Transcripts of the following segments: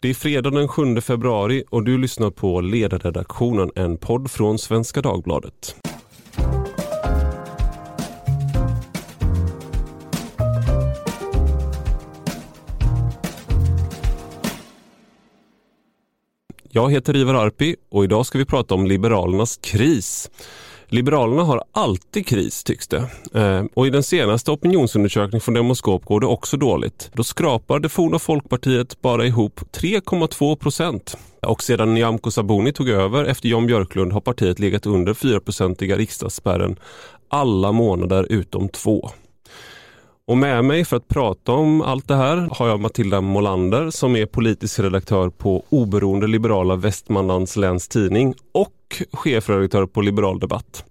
Det är fredag den 7 februari och du lyssnar på Ledarredaktionen, en podd från Svenska Dagbladet. Jag heter Ivar Arpi och idag ska vi prata om Liberalernas kris. Liberalerna har alltid kris tycks det. Eh, och i den senaste opinionsundersökningen från Demoskop går det också dåligt. Då skrapar det forna Folkpartiet bara ihop 3,2 procent. Och sedan Nyamko Sabuni tog över efter Jan Björklund har partiet legat under 4-procentiga riksdagsspärren alla månader utom två. Och med mig för att prata om allt det här har jag Matilda Molander som är politisk redaktör på oberoende liberala Västmanlands läns tidning och chefredaktör på Liberal Debatt.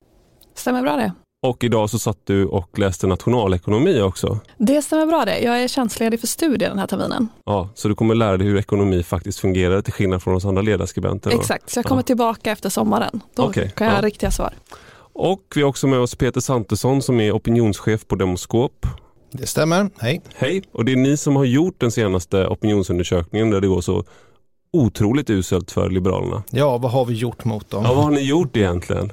Stämmer bra det. Och idag så satt du och läste nationalekonomi också. Det stämmer bra det. Jag är tjänstledig för studier den här terminen. Ja, så du kommer lära dig hur ekonomi faktiskt fungerar till skillnad från oss andra ledarskribenter. Exakt, så jag kommer ja. tillbaka efter sommaren. Då okay, kan jag ja. ha riktiga svar. Och vi har också med oss Peter Santesson som är opinionschef på Demoskop det stämmer. Hej. Hej. Och det är ni som har gjort den senaste opinionsundersökningen där det går så otroligt uselt för Liberalerna. Ja, vad har vi gjort mot dem? Ja, vad har ni gjort egentligen?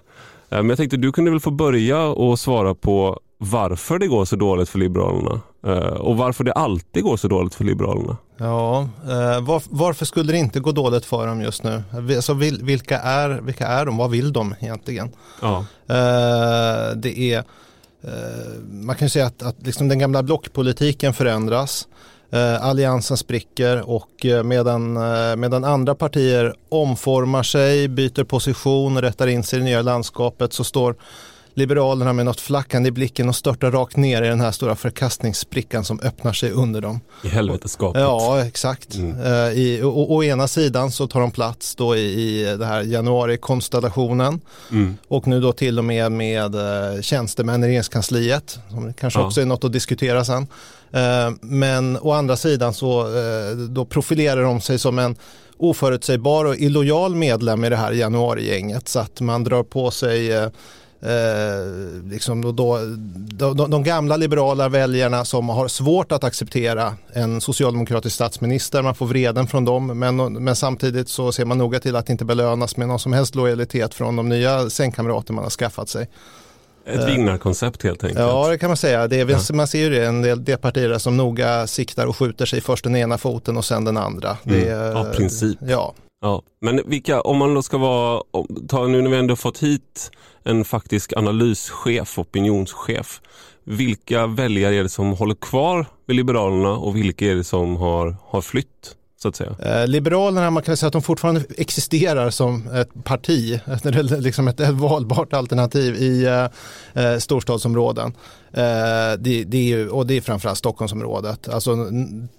Eh, men jag tänkte du kunde väl få börja och svara på varför det går så dåligt för Liberalerna eh, och varför det alltid går så dåligt för Liberalerna. Ja, eh, var, varför skulle det inte gå dåligt för dem just nu? Alltså, vilka, är, vilka är de? Vad vill de egentligen? Ja. Det är man kan säga att, att liksom den gamla blockpolitiken förändras. Eh, alliansen spricker och eh, medan, eh, medan andra partier omformar sig, byter position och rättar in sig i det nya landskapet så står Liberalerna med något flackande i blicken och störtar rakt ner i den här stora förkastningssprickan som öppnar sig under dem. I helveteskapet. Ja, exakt. Mm. Uh, i, å, å, ena sidan så tar de plats då i, i det här januari-konstellationen mm. och nu då till och med med uh, tjänstemän i regeringskansliet, som kanske ja. också är något att diskutera sen. Uh, men å andra sidan så då profilerar de sig som en oförutsägbar och illojal medlem i det här januarigänget så att man drar på sig eh, liksom då, då, de, de, gamla liberala väljarna som har svårt att acceptera en socialdemokratisk statsminister, man får vreden från dem men, men samtidigt så ser man noga till att inte belönas med någon som helst lojalitet från de nya sängkamrater man har skaffat sig. Ett eh, vinnarkoncept helt enkelt. Ja, det kan man säga. Det är. Man ser ju det, en del, del partier som noga siktar och skjuter sig först den ena foten och sen den andra. Mm. Det är, ja, princip. Ja ja. Men vilka, om man då ska vara, ta nu när vi ändå fått hit en faktisk analyschef, opinionschef. Vilka väljare är det som håller kvar vid Liberalerna och vilka är det som har, har flytt? Så att säga? Eh, Liberalerna, man kan säga att de fortfarande existerar som ett parti, liksom ett, ett valbart alternativ i eh, eh storstadsområden. Eh, det, det är, och det är framförallt Stockholmsområdet. Alltså,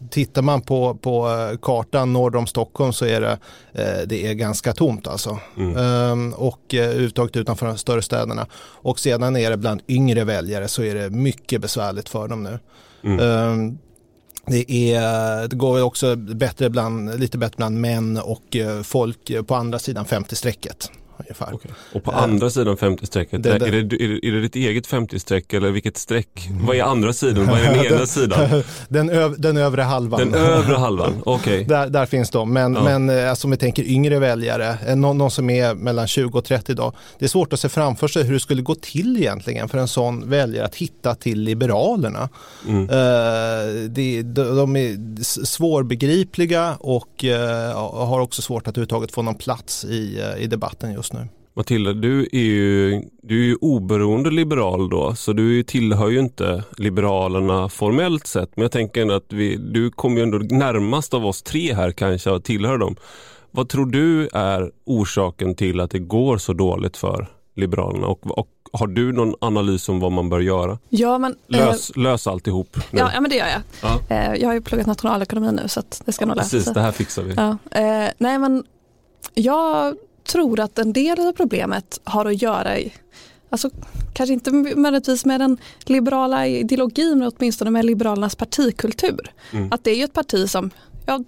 tittar man på, på eh, kartan norr om Stockholm så är det, eh, det är ganska tomt alltså. Mm. Ehm, och uttaget utanför de större städerna. Och sedan är det bland yngre väljare så är det mycket besvärligt för dem nu. Mm. Ehm, det, är, det går också bättre bland, lite bättre bland män och eh, folk på andra sidan 50-strecket ungefär. Okay. Och på andra sidan 50-strecket, det, det. Är, det, är, det, är det ditt eget 50-streck eller vilket streck? Mm. Vad är andra sidan? Vad är den ena sidan? Den, öv, den övre halvan. Den övre halvan, okej. Okay. Där, där finns de, men, ja. men eh, alltså, om vi tänker yngre väljare, eh, någon, någon, som är mellan 20 och 30 idag. Det är svårt att se framför sig hur det skulle gå till egentligen för en sån väljare att hitta till Liberalerna. Mm. Uh, de, de är svårbegripliga och uh, har också svårt att överhuvudtaget få någon plats i, i debatten just nu. Matilda, du är ju, du är ju oberoende liberal då, så du tillhör ju inte Liberalerna formellt sett. Men jag tänker ändå att vi, du kommer ju ändå närmast av oss tre här kanske att tillhöra dem. Vad tror du är orsaken till att det går så dåligt för Liberalerna och, och har du någon analys om vad man bör göra? Ja, men, lös, eh, lös alltihop. Ja, ja, men det gör jag. Ja. Eh, jag har ju pluggat nationalekonomi nu så det ska ja, nog lösa Precis, det här fixar vi. Ja. Eh, nej, men jag tror att en del av problemet har att göra Alltså, kanske inte möjligtvis med den liberala ideologin men åtminstone med Liberalernas partikultur. Mm. Att det är ju ett parti som, ja,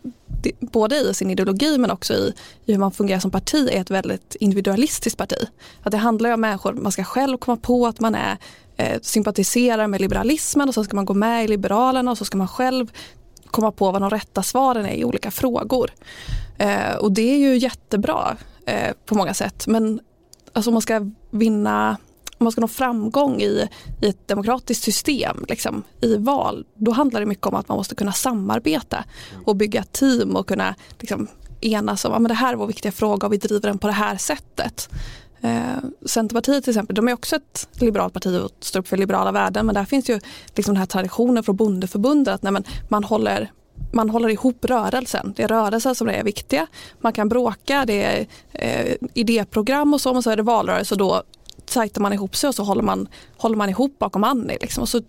både i sin ideologi men också i, i, hur man fungerar som parti är ett väldigt individualistiskt parti. Att det handlar om människor, man ska själv komma på att man är eh, sympatiserar med liberalismen och så ska man gå med i Liberalerna och så ska man själv komma på vad de rätta svaren är i olika frågor. Eh, och det är ju jättebra eh, på många sätt men alltså om man ska vinna om man ska nå framgång i, i ett demokratiskt system, liksom, i val, då handlar det mycket om att man måste kunna samarbeta och bygga team och kunna liksom, enas om att det här är vår viktiga fråga och vi driver den på det här sättet. Eh, Centerpartiet till exempel, de är också ett liberalt parti och står upp för liberala värden men där finns ju liksom den här traditionen från bondeförbundet att nej, men man håller man håller ihop rörelsen. Det är rörelsen som är viktiga. Man kan bråka, det är eh, idéprogram och så, men så är det valrörelse och då tajtar man ihop sig och så håller man, håller man ihop bakom Annie liksom, och så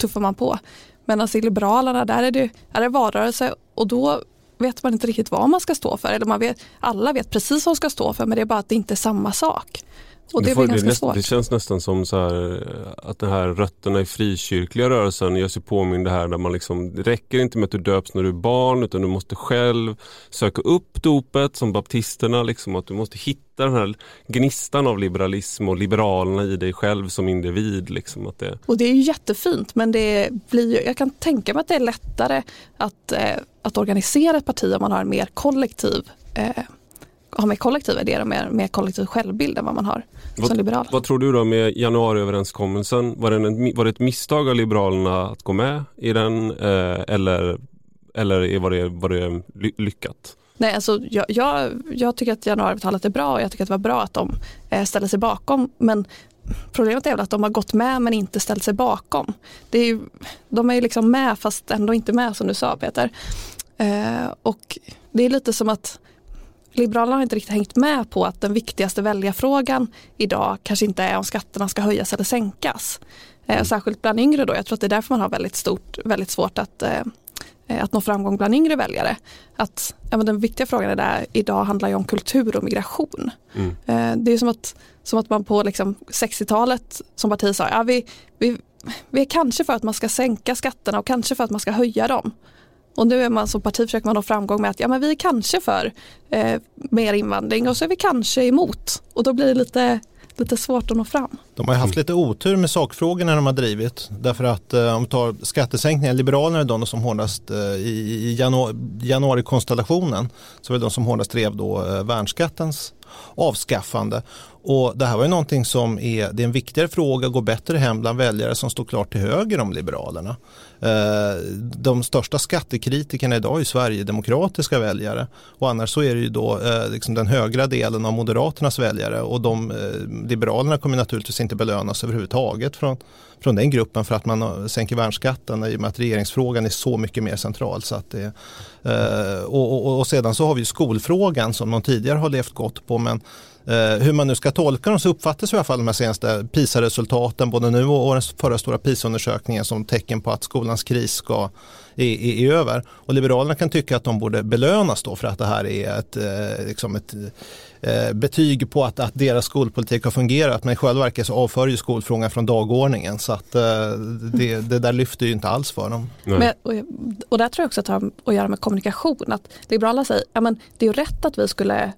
tuffar man på. Medan alltså i Liberalerna där är det, är det valrörelse och då vet man inte riktigt vad man ska stå för. Eller man vet, alla vet precis vad man ska stå för men det är bara att det inte är samma sak. Och det, får, ganska det, svårt. det känns nästan som så här, att den här rötterna i frikyrkliga rörelsen gör sig påmind det här där man liksom, det räcker inte med att du döps när du är barn utan du måste själv söka upp dopet som baptisterna, liksom, att du måste hitta den här gnistan av liberalism och liberalerna i dig själv som individ. Liksom, att det... Och det är ju jättefint men det blir, jag kan tänka mig att det är lättare att, eh, att organisera ett parti om man har en mer kollektiv eh, har mer kollektiva idéer och mer, mer kollektiv självbild än vad man har vad, som liberal. Vad tror du då med januariöverenskommelsen? Var det, en, var det ett misstag av Liberalerna att gå med i den eh, eller, eller var, det, var det lyckat? Nej, alltså, jag, jag, jag tycker att januariavtalet är bra och jag tycker att det var bra att de eh, ställde sig bakom. Men problemet är väl att de har gått med men inte ställt sig bakom. Det är ju, de är ju liksom med fast ändå inte med som du sa Peter. Eh, och det är lite som att Liberalerna har inte riktigt hängt med på att den viktigaste väljarfrågan idag kanske inte är om skatterna ska höjas eller sänkas. Eh, särskilt bland yngre då, jag tror att det är därför man har väldigt, stort, väldigt svårt att, eh, att nå framgång bland yngre väljare. Att, ja, den viktiga frågan är där, idag handlar ju om kultur och migration. Mm. Eh, det är som att, som att man på liksom 60-talet som parti sa, ja, vi, vi, vi är kanske för att man ska sänka skatterna och kanske för att man ska höja dem. Och nu är man som parti försöker man ha framgång med att ja, men vi är kanske för eh, mer invandring och så är vi kanske emot. Och då blir det lite, lite svårt att nå fram. De har haft lite otur med sakfrågorna de har drivit. Därför att eh, om vi tar skattesänkningar, Liberalerna är de som hårdast eh, i, i januari, januarikonstellationen så är de som hårdast drev då eh, värnskattens avskaffande. Och det här var ju någonting som är, det är en viktigare fråga, går bättre hem bland väljare som står klart till höger om Liberalerna. De största skattekritikerna idag är Sverigedemokratiska väljare och annars så är det ju då liksom den högra delen av Moderaternas väljare och de Liberalerna kommer naturligtvis inte inte belönas överhuvudtaget från, från den gruppen för att man sänker värnskatten i och med att regeringsfrågan är så mycket mer central. Så att det, eh, och, och, och sedan så har vi skolfrågan som de tidigare har levt gott på men hur man nu ska tolka dem så uppfattas i alla fall de här senaste PISA-resultaten både nu och den förra stora PISA-undersökningen som tecken på att skolans kris ska, är, är, är, över. Och Liberalerna kan tycka att de borde belönas då för att det här är ett, eh, liksom ett eh, betyg på att, att deras skolpolitik har fungerat men i själva verket så avför ju skolfrågan från dagordningen så att det, det där lyfter ju inte alls för dem. Men, och, och där tror jag också att det har att göra med kommunikation. Att Liberalerna säger att ja, det är ju rätt att vi skulle Eh,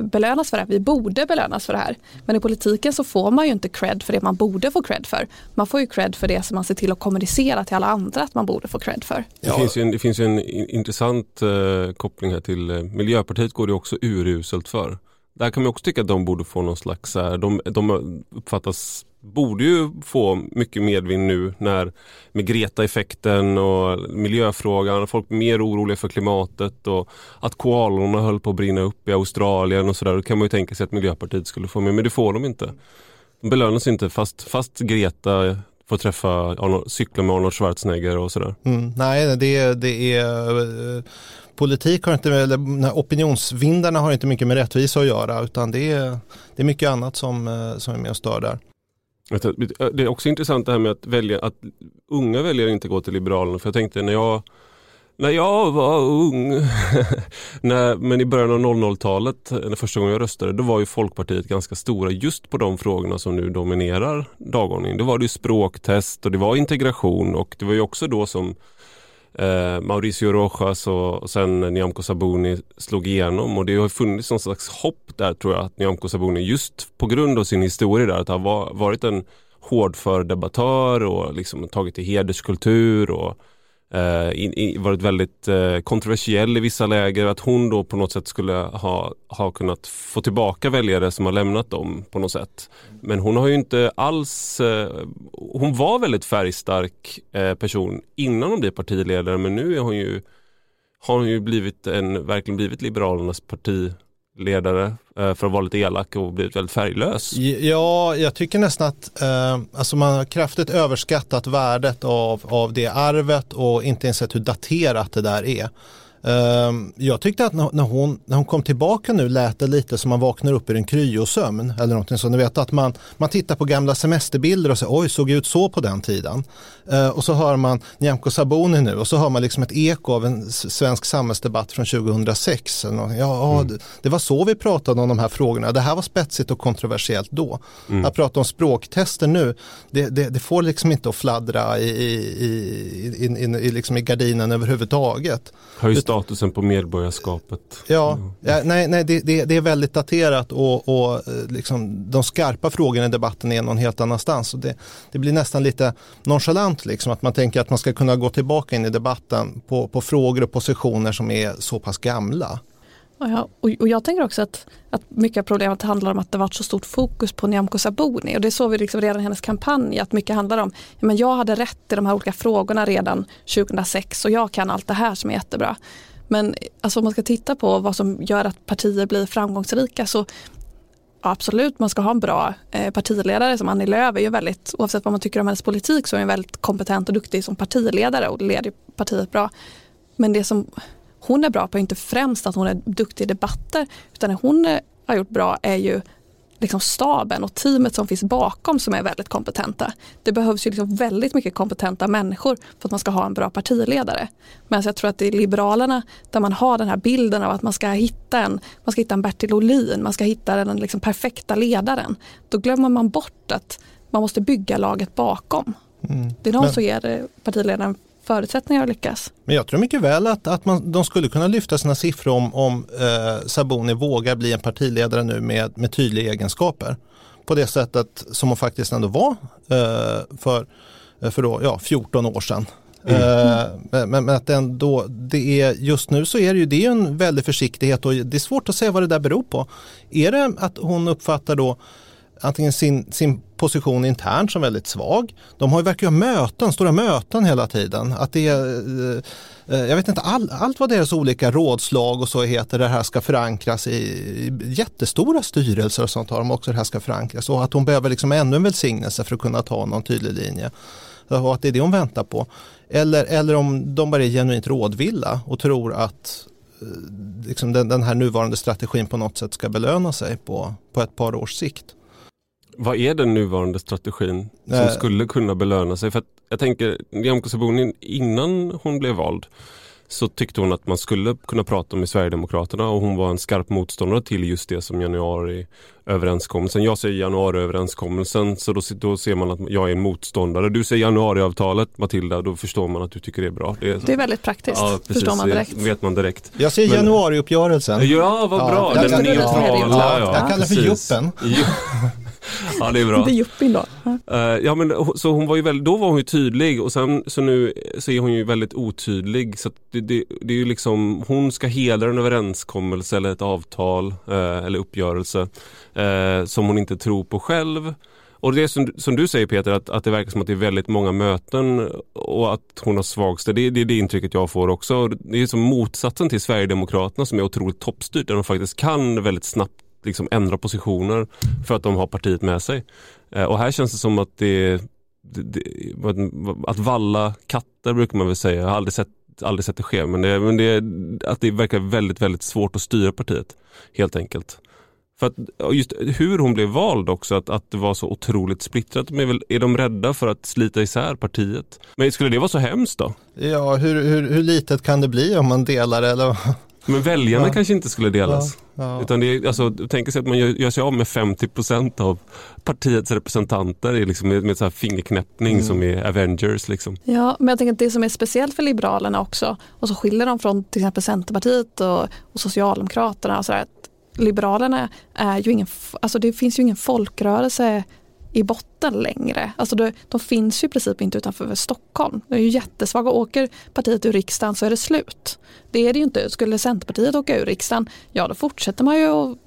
belönas för det här. Vi borde belönas för det här. Men i politiken så får man ju inte cred för det man borde få cred för. Man får ju cred för det som man ser till att kommunicera till alla andra att man borde få cred för. Det, ja. finns, ju en, det finns ju en intressant eh, koppling här till eh, Miljöpartiet går det också uruselt för. Där kan man också tycka att de borde få någon slags, de, de uppfattas borde ju få mycket medvind nu när med Greta-effekten och miljöfrågan, folk är mer oroliga för klimatet och att koalorna höll på att brinna upp i Australien och sådär. Då kan man ju tänka sig att Miljöpartiet skulle få med, men det får de inte. De belönas inte fast, fast Greta får träffa, Arnold, cykla med Arnold Schwarzenegger och sådär. Mm, nej, det, det är eh, politik har inte, eller opinionsvindarna har inte mycket med rättvisa att göra utan det är, det är mycket annat som, eh, som är med och stör där. Det är också intressant det här med att, välja, att unga väljare inte går till Liberalerna. För jag tänkte när jag, när jag var ung, när, men i början av 00-talet, första gången jag röstade, då var ju Folkpartiet ganska stora just på de frågorna som nu dominerar dagordningen. Då var det språktest och det var integration och det var ju också då som eh, Mauricio Rojas och, och sen Nyamko Sabuni slog igenom. Och det har funnits någon slags hopp där tror jag att Nyamko Sabuni just på grund av sin historia där att ha varit en hårdför debattör och liksom tagit till hederskultur och eh, varit väldigt eh, kontroversiell i vissa läger. Att hon då på något sätt skulle ha, ha kunnat få tillbaka väljare som har lämnat dem på något sätt. Men hon har ju inte alls, eh, hon var väldigt färgstark eh, person innan hon blev partiledare men nu är hon ju, har hon ju blivit en, verkligen blivit Liberalernas parti ledare eh, för att vara lite elak och blivit väldigt färglös. Ja, jag tycker nästan att eh, alltså man har kraftigt överskattat värdet av, av det arvet och inte ens sett hur daterat det där är. Ehm, jag tyckte att när hon, när hon kom tillbaka nu lät det lite som man vaknar upp ur en kryosömn eller någonting så. Ni vet att man, man tittar på gamla semesterbilder och säger oj såg ut så på den tiden. Ehm, och så hör man Nyamko Sabuni nu och så hör man liksom ett eko av en svensk samhällsdebatt från 2006. Ja, mm. det var så vi pratade om de här frågorna. Det här var spetsigt och kontroversiellt då. Mm. Att prata om språktester nu, det, det, det får liksom inte att fladdra i, i, i, i, i, liksom i gardinen överhuvudtaget. Höj statusen på medborgarskapet. Ja, ja nej, nej det, det, det, är väldigt daterat och, och eh, liksom, de skarpa frågorna i debatten är någon helt annanstans. Och det, det blir nästan lite nonchalant liksom, att man tänker att man ska kunna gå tillbaka in i debatten på, på frågor och positioner som är så pass gamla. Ja, och, och jag tänker också att, att mycket av problemet handlar om att det varit så stort fokus på Nyamko Sabuni och det såg vi liksom redan i hennes kampanj att mycket handlar om, ja, men jag hade rätt i de här olika frågorna redan 2006 och jag kan allt det här som är jättebra. Men alltså, om man ska titta på vad som gör att partier blir framgångsrika så absolut, man ska ha en bra eh, partiledare som Annie Lööf är ju väldigt, oavsett vad man tycker om hennes politik så är hon väldigt kompetent och duktig som partiledare och leder partiet bra. Men det som hon är bra på är inte främst att hon är duktig i debatter utan det hon har gjort bra är ju liksom staben och teamet som finns bakom som är väldigt kompetenta. Det behövs ju liksom väldigt mycket kompetenta människor för att man ska ha en bra partiledare. Men jag tror att det är Liberalerna där man har den här bilden av att man ska hitta en, man ska hitta en Bertil Ohlin, man ska hitta den liksom perfekta ledaren. Då glömmer man bort att man måste bygga laget bakom. Mm. Det är de som ger partiledaren förutsättningar att lyckas. Men jag tror mycket väl att, att man, de skulle kunna lyfta sina siffror om, om eh, Saboni vågar bli en partiledare nu med, med tydliga egenskaper. På det sättet som hon faktiskt ändå var eh, för, eh, för då, ja, 14 år sedan. Mm. Eh, men, men, att ändå, det är, just nu så är det ju det är en väldig försiktighet och det är svårt att säga vad det där beror på. Är det att hon uppfattar då antingen sin, sin position internt som väldigt svag. De har ju verkar ha möten, stora möten hela tiden. Att det är, jag vet inte, all, allt vad deras olika rådslag och så heter, det här ska förankras i, i jättestora styrelser och sånt har de också, det här ska förankras. Och att hon behöver liksom ännu en välsignelse för att kunna ta någon tydlig linje. Och att det är det hon väntar på. Eller, eller om de bara är genuint rådvilla och tror att eh, liksom den, den här nuvarande strategin på något sätt ska belöna sig på, på ett par års sikt. Vad är den nuvarande strategin som äh. skulle kunna belöna sig? För jag tänker, Nyamko Sabuni innan hon blev vald så tyckte hon att man skulle kunna prata med Sverigedemokraterna och hon var en skarp motståndare till just det som januariöverenskommelsen. Jag säger januariöverenskommelsen så då, då ser man att jag är en motståndare. Du säger januariavtalet Matilda, då förstår man att du tycker det är bra. Det är, det är väldigt praktiskt, ja, precis, förstår man direkt. vet man direkt. Jag säger januariuppgörelsen. Ja, vad bra. Ja, Den neutrala. Ja, jag kallar det för juppen. Ja, det är bra. Det är Juppin då. Uh, ja, men så hon var ju väldigt, då var hon ju tydlig och sen så nu så är hon ju väldigt otydlig. Så det, det, det är ju liksom, hon ska hedra en överenskommelse eller ett avtal uh, eller uppgörelse uh, som hon inte tror på själv. Och det är som, som, du säger Peter, att, att det verkar som att det är väldigt många möten och att hon har svagste. Det, det är det intrycket jag får också. Det är som motsatsen till Sverigedemokraterna som är otroligt toppstyrt, där de faktiskt kan väldigt snabbt liksom ändra positioner för att de har partiet med sig. Eh, och här känns det som att det, det, det att valla katter brukar man väl säga. Jag har aldrig sett, aldrig sett det ske men, det, men det, att det verkar väldigt, väldigt svårt att styra partiet helt enkelt. För att just hur hon blev vald också, att, att det var så otroligt splittrat. De är, väl, är de rädda för att slita isär partiet? Men skulle det vara så hemskt då? Ja, hur, hur, hur litet kan det bli om man delar eller? Men väljarna ja. kanske inte skulle delas. Ja. Ja. Utan det är, alltså, tänk sig att man gör, gör sig av med 50% av partiets representanter liksom med, med så här fingerknäppning mm. som är Avengers. Liksom. Ja, men jag tänker att det som är speciellt för Liberalerna också och så skiljer de från till exempel Centerpartiet och, och Socialdemokraterna. Och så där, Liberalerna är ju ingen, alltså det finns ju ingen folkrörelse i botten längre. Alltså de, de finns ju i princip inte utanför Stockholm. De är ju jättesvaga. Åker partiet ur riksdagen så är det slut. Det är det ju inte. Skulle Centerpartiet åka ur riksdagen, ja då fortsätter man ju att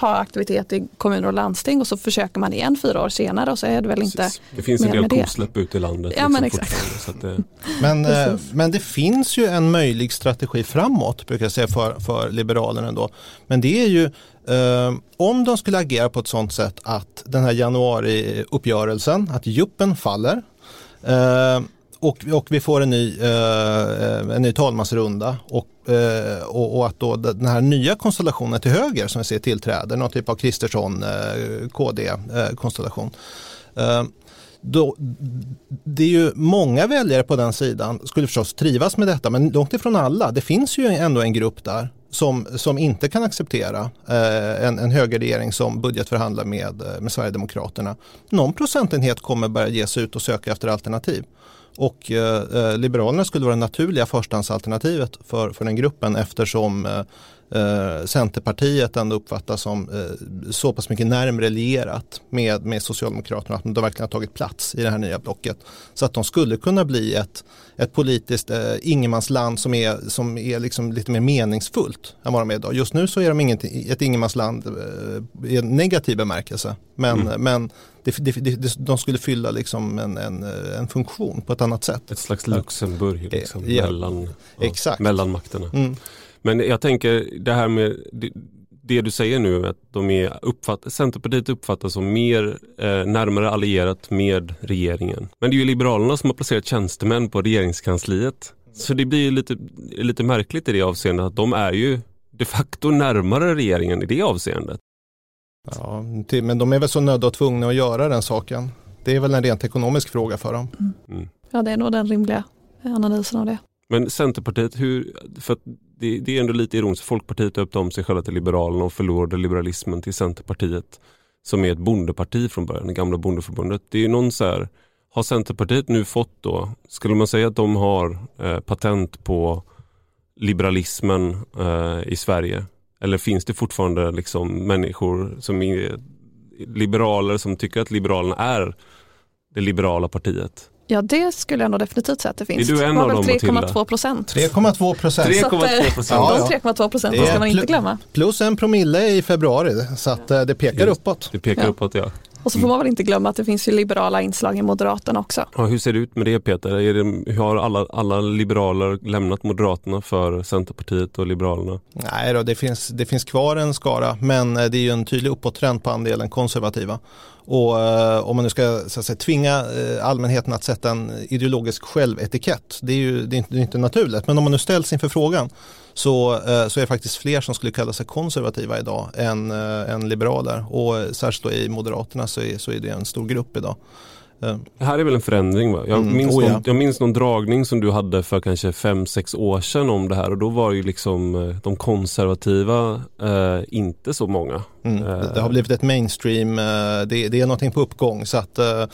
ha aktivitet i kommuner och landsting och så försöker man igen fyra år senare och så är det väl inte Precis. Det finns en del kosläpp ute i landet. Ja, men exakt. Det... Men, eh, men det finns ju en möjlig strategi framåt brukar jag säga för, för Liberalerna då. Men det är ju eh, om de skulle agera på ett sådant sätt att den här januariuppgörelsen, att juppen faller eh, och, och vi får en ny, eh, en ny talmansrunda och, eh, och, och, att då den här nya konstellationen till höger som vi ser tillträder, någon typ av Kristersson-KD-konstellation. Eh, eh, eh, då, det är ju många väljare på den sidan skulle förstås trivas med detta men långt ifrån alla. Det finns ju ändå en grupp där som, som inte kan acceptera eh, en, en högerregering som budgetförhandlar med, eh, med Sverigedemokraterna. Någon procentenhet kommer börja ge sig ut och söka efter alternativ. Och eh, eh, Liberalerna skulle vara det naturliga förstahandsalternativet för, för den gruppen eftersom eh, eh, eh, Centerpartiet ändå uppfattas som eh, så pass mycket närmre lierat med, med Socialdemokraterna att de verkligen har tagit plats i det här nya blocket. Så att de skulle kunna bli ett, ett politiskt eh, ingenmansland som är, som är liksom lite mer meningsfullt än vad de är idag. Just nu så är de inget, ett ingenmansland eh, i en negativ bemärkelse. Men, mm. men det, det, det, de skulle fylla liksom en, en, en, funktion på ett annat sätt. Ett slags Luxemburg liksom, ja, mellan, ja, mellan makterna. Mm. Men jag tänker det här med det, det du säger nu att de är uppfatt, Centerpartiet uppfattas som mer eh, närmare allierat med regeringen. Men det är ju Liberalerna som har placerat tjänstemän på regeringskansliet. Så det blir lite, lite märkligt i det avseendet att de är ju de facto närmare regeringen i det avseendet. Ja, men de är väl så nödda och tvungna att göra den saken. Det är väl en rent ekonomisk fråga för dem. Mm. Ja, det är nog den rimliga analysen av det. Men Centerpartiet, hur, för det, det, är ändå lite ironiskt, Folkpartiet döpte om sig själva till Liberalerna och förlorade liberalismen till Centerpartiet som är ett bondeparti från början, det gamla bondeförbundet. Det är någon så här, har Centerpartiet nu fått då, skulle man säga att de har eh, patent på liberalismen eh, i Sverige? Eller finns det fortfarande liksom människor som är liberaler som tycker att Liberalerna är det liberala partiet? Ja det skulle jag nog definitivt säga att det finns. Är du en av dem 3,2 procent. 3,2 procent. 3,2 procent. Ja, ja. 3,2 procent ska man inte glömma. Plus en promille i februari så att eh, det pekar Just, uppåt. Det pekar ja. uppåt ja. Och så får man väl inte glömma att det finns ju liberala inslag i Moderaterna också. Ja, hur ser det ut med det Peter? Är det, hur har alla, alla liberaler lämnat Moderaterna för Centerpartiet och Liberalerna? Nej då, det finns, det finns kvar en skara men eh, det är ju en tydlig uppåttrend på andelen konservativa. Och eh, om man nu ska så att säga, tvinga eh, allmänheten att sätta en ideologisk självetikett, det är ju det är inte, det är inte naturligt. Men om man nu ställs inför frågan så, eh, så är det faktiskt fler som skulle kalla sig konservativa idag än, eh, än liberaler. Och särskilt i Moderaterna så är, så är det en stor grupp idag. Det här är väl en förändring va? Jag, mm, minns oh ja. någon, jag minns någon dragning som du hade för kanske 5-6 år sedan om det här och då var ju liksom eh, de konservativa eh, inte så många. Mm, det, det, har blivit ett mainstream, eh, det, det, är någonting på uppgång så att eh,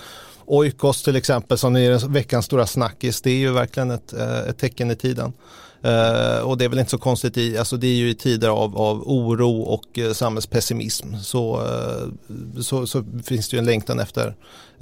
Oikos till exempel som är veckans stora snackis, det är ju verkligen ett, eh, ett tecken i tiden. Uh, och det är väl inte så konstigt, i, alltså det är ju i tider av, av oro och uh, samhällspessimism. Så, uh, så, så, finns det ju en längtan efter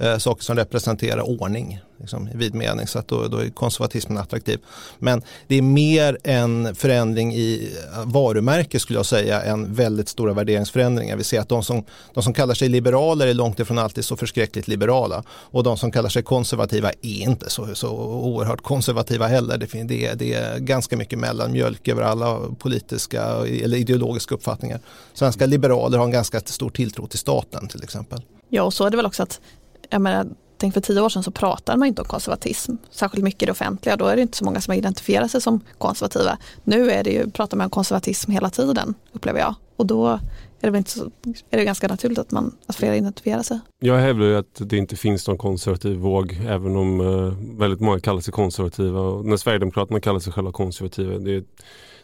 Eh, saker som representerar ordning liksom, i vid mening. Så att då, då är konservatismen attraktiv. Men det är mer en förändring i eh, varumärke skulle jag säga än väldigt stora värderingsförändringar. Vi ser att de som, de som kallar sig liberaler är långt ifrån alltid så förskräckligt liberala. Och de som kallar sig konservativa är inte så, så oerhört konservativa heller. Det, det, är, det är ganska mycket mellanmjölk över alla politiska eller ideologiska uppfattningar. Svenska liberaler har en ganska stor tilltro till staten till exempel. Ja, och så är det väl också att jag menar, tänk för tio år sedan så pratade man inte om konservatism särskilt mycket i det offentliga. Då är det inte så många som identifierar sig som konservativa. Nu är det ju, pratar man om konservatism hela tiden upplever jag. Och då är det, väl inte så, är det ganska naturligt att, man, att fler identifierar sig. Jag hävdar ju att det inte finns någon konservativ våg även om eh, väldigt många kallar sig konservativa. Och när Sverigedemokraterna kallar sig själva konservativa. Det,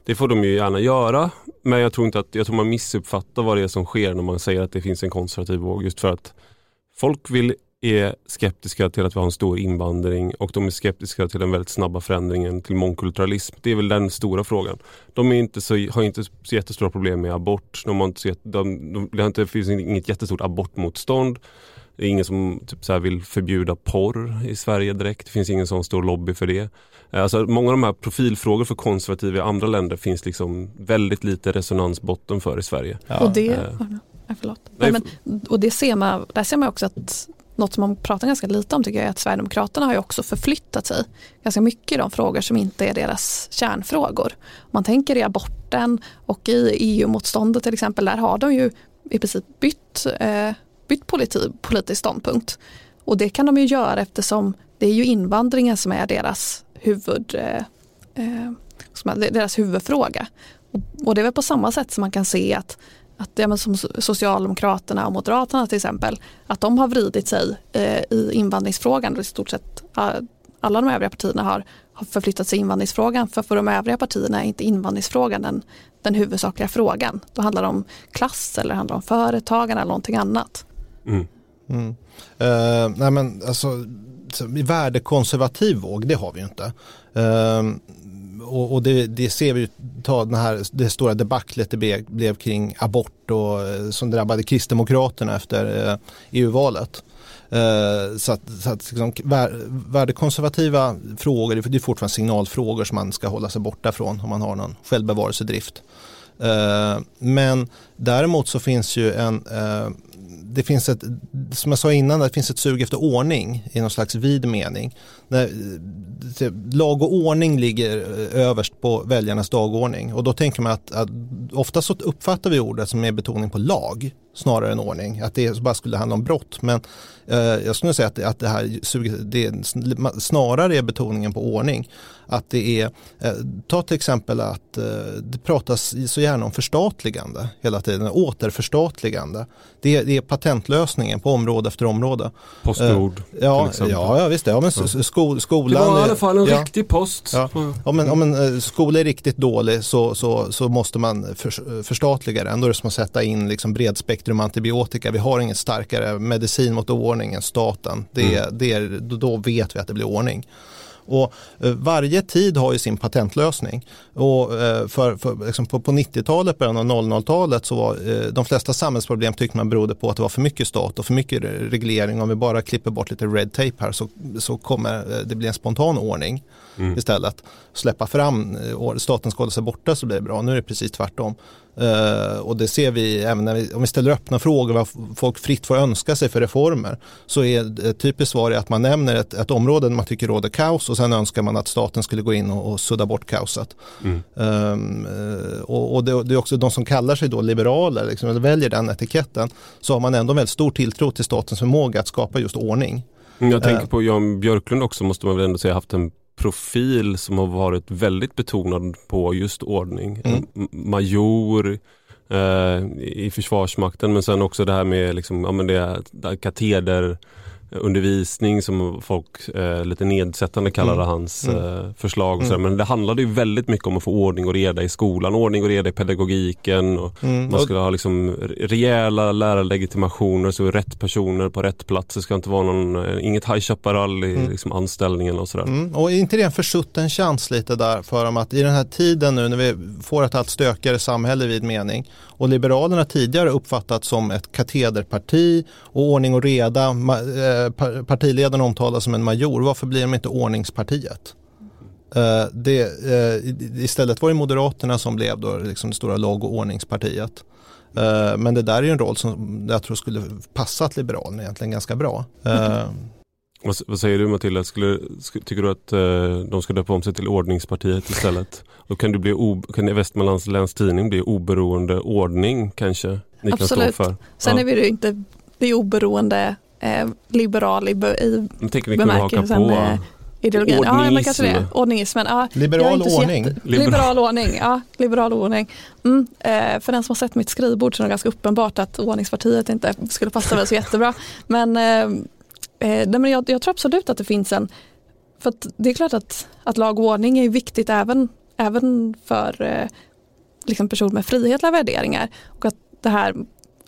det får de ju gärna göra men jag tror inte att jag tror man missuppfattar vad det är som sker när man säger att det finns en konservativ våg just för att folk vill är skeptiska till att vi har en stor invandring och de är skeptiska till den väldigt snabba förändringen till mångkulturalism. Det är väl den stora frågan. De inte så, har inte så jättestora problem med abort. De har inte så, de, de, det, inte, finns inget jättestort abortmotstånd. Det är ingen som typ så vill förbjuda porr i Sverige direkt. Det finns ingen sån stor lobby för det. Eh, alltså, många av de här profilfrågor för konservativa i andra länder finns liksom väldigt lite resonansbotten för i Sverige. Ja. Och det, äh, förlåt. Nej, men, och det ser man, där ser man också att något som man pratar ganska lite om tycker jag är att Sverigedemokraterna har ju också förflyttat sig ganska mycket i de frågor som inte är deras kärnfrågor. Om man tänker i aborten och i EU-motståndet till exempel, där har de ju i princip bytt, eh, bytt politi, politisk ståndpunkt. Och det kan de ju göra eftersom det är ju invandringen som är deras, huvud, eh, eh, deras huvudfråga. Och, och det är väl på samma sätt som man kan se att att ja, som Socialdemokraterna och Moderaterna till exempel, att de har vridit sig eh, i invandringsfrågan och i stort sett alla de övriga partierna har, har förflyttat sig i invandringsfrågan. För för de övriga partierna är inte invandringsfrågan den, den huvudsakliga frågan. Då handlar det om klass eller handlar om företagande eller någonting annat. Mm. Mm. Uh, nej men alltså, värdekonservativ våg, det har vi ju inte. Uh, och, och det, det, ser vi ta den här, det stora debaclet det blev, blev kring abort och, eh, som drabbade Kristdemokraterna efter eh, EU-valet. Eh, så att, så att liksom, värdekonservativa frågor, det är fortfarande signalfrågor som man ska hålla sig borta från om man har någon självbevarelsedrift. Eh, men däremot så finns ju en eh, det finns ett, som jag sa innan, det finns ett sug efter ordning i någon slags vid mening. När, eh, lag och ordning ligger eh, överst på väljarnas dagordning och då tänker man att, att ofta så uppfattar vi ordet som är betoning på lag snarare än ordning, att det bara skulle handla om brott. Men eh, jag skulle säga att, att det här det snarare är betoningen på ordning. Att det är, eh, ta till exempel att eh, det pratas så gärna om förstatligande hela tiden, återförstatligande. Det, det är patentlösningen på område efter område. Postord eh, ja, ja, ja, visst det. Ja, men sko, skolan, det var i alla fall en ja, riktig post. Ja. Om, en, om en skola är riktigt dålig så, så, så måste man för, förstatliga den. Då är det som att sätta in liksom bredspektrum antibiotika. Vi har ingen starkare medicin mot oordning än staten. Det, mm. det är, då vet vi att det blir ordning. Och eh, varje tid har ju sin patentlösning. Och eh, för, för, liksom på, på 90-talet, början av 00-talet så var eh, de flesta samhällsproblem tyckte man berodde på att det var för mycket stat och för mycket reglering. Om vi bara klipper bort lite red tape här så, så kommer det bli en spontan ordning mm. istället. Släppa fram, staten ska hålla sig borta så blir det bra. Nu är det precis tvärtom. Uh, och det ser vi även när vi, om vi ställer öppna frågor vad folk fritt får önska sig för reformer. Så är ett typiskt svar att man nämner ett, ett område där man tycker råder kaos och sen önskar man att staten skulle gå in och, och sudda bort kaoset. Mm. Um, och, och det, det, är också de som kallar sig då liberaler, liksom, eller väljer den etiketten, så har man ändå väldigt stor tilltro till statens förmåga att skapa just ordning. Jag tänker på Jan Björklund också måste man väl ändå säga haft en profil som har varit väldigt betonad på just ordning. Mm. Major eh, i Försvarsmakten men sen också det här med liksom, ja, men det, kateder undervisning som folk eh, lite nedsättande kallade mm. hans mm. eh, förslag. Mm. Men det handlade ju väldigt mycket om att få ordning och reda i skolan, ordning och reda i pedagogiken. Och mm. Man skulle ha liksom rejäla lärarlegitimationer så rätt personer på rätt plats. Det ska inte vara någon, eh, inget High Chaparral i mm. liksom, anställningen och sådär. Mm. Och är inte det en försutten chans lite där för dem att i den här tiden nu när vi får ett allt stökigare samhälle vid mening och Liberalerna tidigare uppfattats som ett katederparti och ordning och reda. Eh, partiledaren omtalas som en major. Varför blir de inte ordningspartiet? Eh, det, eh, istället var det Moderaterna som blev då liksom det stora lag och ordningspartiet. Men det där är en roll som jag tror skulle passa Liberalerna egentligen ganska bra. Mm. Vad, vad, säger du Matilda, skulle, tycker du att eh, de ska döpa om sig till ordningspartiet istället? Då kan, du bli o, kan Västmanlands läns tidning bli oberoende ordning kanske? Ni Absolut. Kan stå för. Sen ja. är vi ju inte det oberoende eh, liberal i, i bemärkelsen eh, ideologin. Ordningism. Ja, man kan säga det. Ordningismen. Ja, liberal ordning. Jätte... Liberal ordning. Ja, liberal ordning. Mm. Eh, för den som har sett mitt skrivbord så är det ganska uppenbart att ordningspartiet inte skulle passa väl så jättebra. Men eh, Eh, nej, men jag, jag, tror absolut att det finns en, för det är klart att, att lag och ordning är viktigt även, även för eh, liksom personer med frihetliga värderingar. Och att det här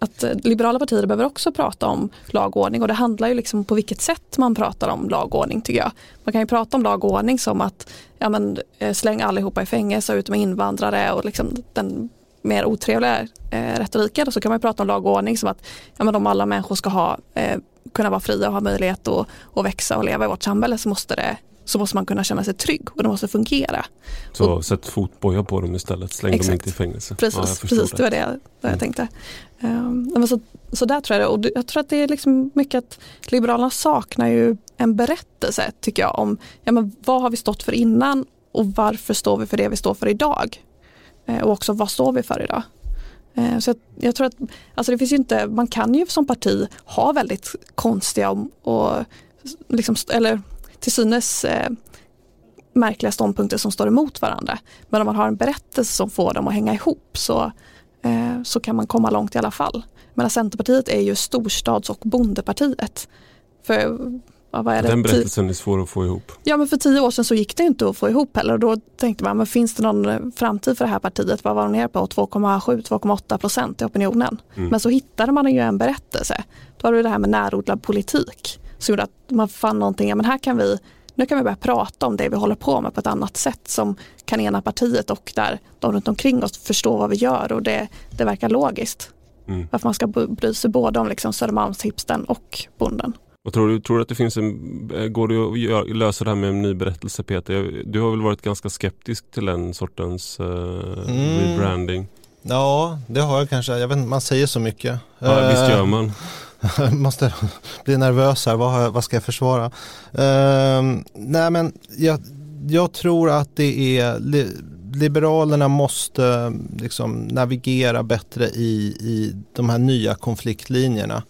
att liberala partier behöver också prata om lagordning och det handlar ju liksom på vilket sätt man pratar om lagordning tycker jag. Man kan ju prata om lagordning som att ja men, eh, släng allihopa i fängelse ut med invandrare och liksom den mer otrevliga eh, retoriken och så kan man prata om lagordning som att ja men om alla människor ska ha eh, kunna vara fria och ha möjlighet att, att växa och leva i vårt samhälle så måste, det, så måste man kunna känna sig trygg och det måste fungera. Så och, sätt fotboja på dem istället, släng exakt. dem inte i fängelse. Precis, ja, precis det. det var det, det mm. jag tänkte. Um, så, så där tror jag det. Och jag tror att det är liksom mycket att Liberalerna saknar ju en berättelse tycker jag om ja, men vad har vi stått för innan och varför står vi för det vi står för idag? Eh, och också vad står vi för idag? Eh, så jag, jag, tror att alltså det finns inte, man kan ju som parti ha väldigt konstiga och, och liksom, eller till synes eh, märkliga ståndpunkter som står emot varandra. Men om man har en berättelse som får dem att hänga ihop så, eh, så kan man komma långt i alla fall. Men Centerpartiet är ju storstads och bondepartiet. För ja, vad är det? Den berättelsen är svår att få ihop. Ja men för tio år sedan så gick det inte att få ihop heller och då tänkte man, men finns det någon eh, framtid för det här partiet? Vad var de ner på? 2,7-2,8 procent i opinionen. Mm. Men så hittade man ju en berättelse. Då var det det här med närodlad politik som gjorde att man fann någonting, ja men här kan vi nu kan vi börja prata om det vi håller på med på ett annat sätt som kan ena partiet och där de runt omkring oss förstår vad vi gör och det, det verkar logiskt. Mm. Varför man ska bry sig både om liksom Södermalmshipsten och bonden. Vad tror du? Tror du att det finns en, eh, går det att lösa det här med en ny berättelse Peter? Du har väl varit ganska skeptisk till den sortens uh, mm. rebranding? Ja, det har jag kanske. Jag vet inte, man säger så mycket. Ja, visst gör man. Jag måste bli nervös här, vad, vad ska jag försvara? Uh, nej men jag, jag tror att det är Liberalerna måste liksom navigera bättre i, i de här nya konfliktlinjerna.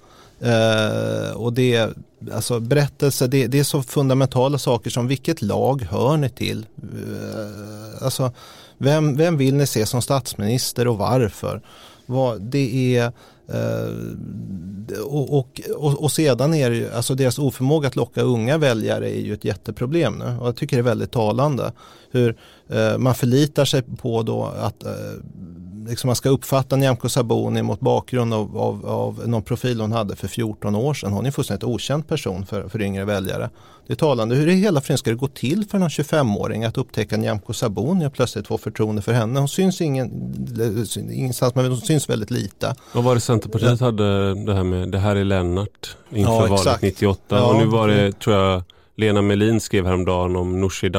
Uh, och det, alltså berättelse, det, det, är så fundamentala saker som vilket lag hör ni till? Uh, alltså, vem, vem vill ni se som statsminister och varför? Vad, det är Eh, och, och, och, och, sedan är det ju, alltså deras oförmåga att locka unga väljare är ju ett jätteproblem nu. Och jag tycker det är väldigt talande hur eh, man förlitar sig på då att eh, liksom man ska uppfatta Nyamko Sabuni mot bakgrund av, av, av någon profil hon hade för 14 år sedan. Hon är en fullständigt okänd person för, för yngre väljare. Det är talande. Hur i hela friden ska det gå till för någon 25-åring att upptäcka Nyamko Sabuni och plötsligt få förtroende för henne? Hon syns ingen, ingenstans men hon syns väldigt lite. Vad var det Centerpartiet hade det här med, det här är Lennart inför ja, valet 98 ja, och nu var det tror jag Lena Melin skrev häromdagen om Nooshi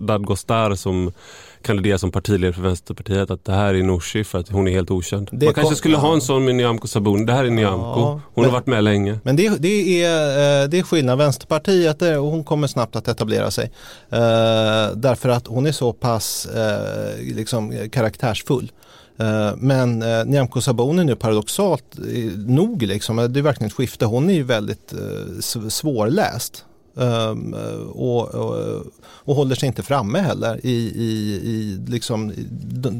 Dadgostar som kandiderar som partiledare för Vänsterpartiet att det här är Nooshi för att hon är helt okänd. Det Man kanske skulle ja. ha en sån med Nyamko Sabuni. Det här är Nyamko. Ja, hon men, har varit med länge. Men det, det, är, eh, det är skillnad. Vänsterpartiet, och hon kommer snabbt att etablera sig. Uh, därför att hon är så pass uh, liksom, karaktärsfull. Uh, men uh, Nyamko Sabuni nu paradoxalt nog, liksom, det är verkligen ett skifte. Hon är ju väldigt uh, svårläst. Ehm, och, och, och, håller sig inte framme heller i, i, i, liksom, i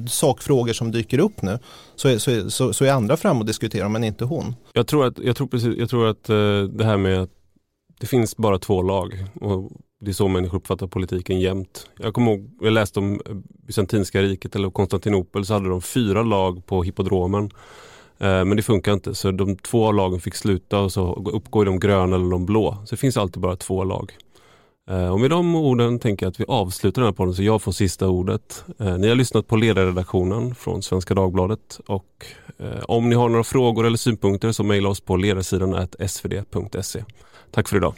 sakfrågor som dyker upp nu. Så är, så, så, så är andra fram och diskuterar men inte hon. Jag tror att, jag tror precis, jag tror att eh, det här med att det finns bara två lag och det är så människor uppfattar politiken jämt. Jag kommer ihåg, jag läste om eh, Bysantinska riket eller Konstantinopel så hade de fyra lag på hippodromen. Eh, men det funkar inte så de två lagen fick sluta och så uppgår de gröna eller de blå. Så det finns alltid bara två lag. Eh, och med de orden tänker jag att vi avslutar den här podden så jag får sista ordet. Eh, ni har lyssnat på ledarredaktionen från Svenska Dagbladet och om ni har några frågor eller synpunkter så mejla oss på ledarsidan svd.se. Tack för idag.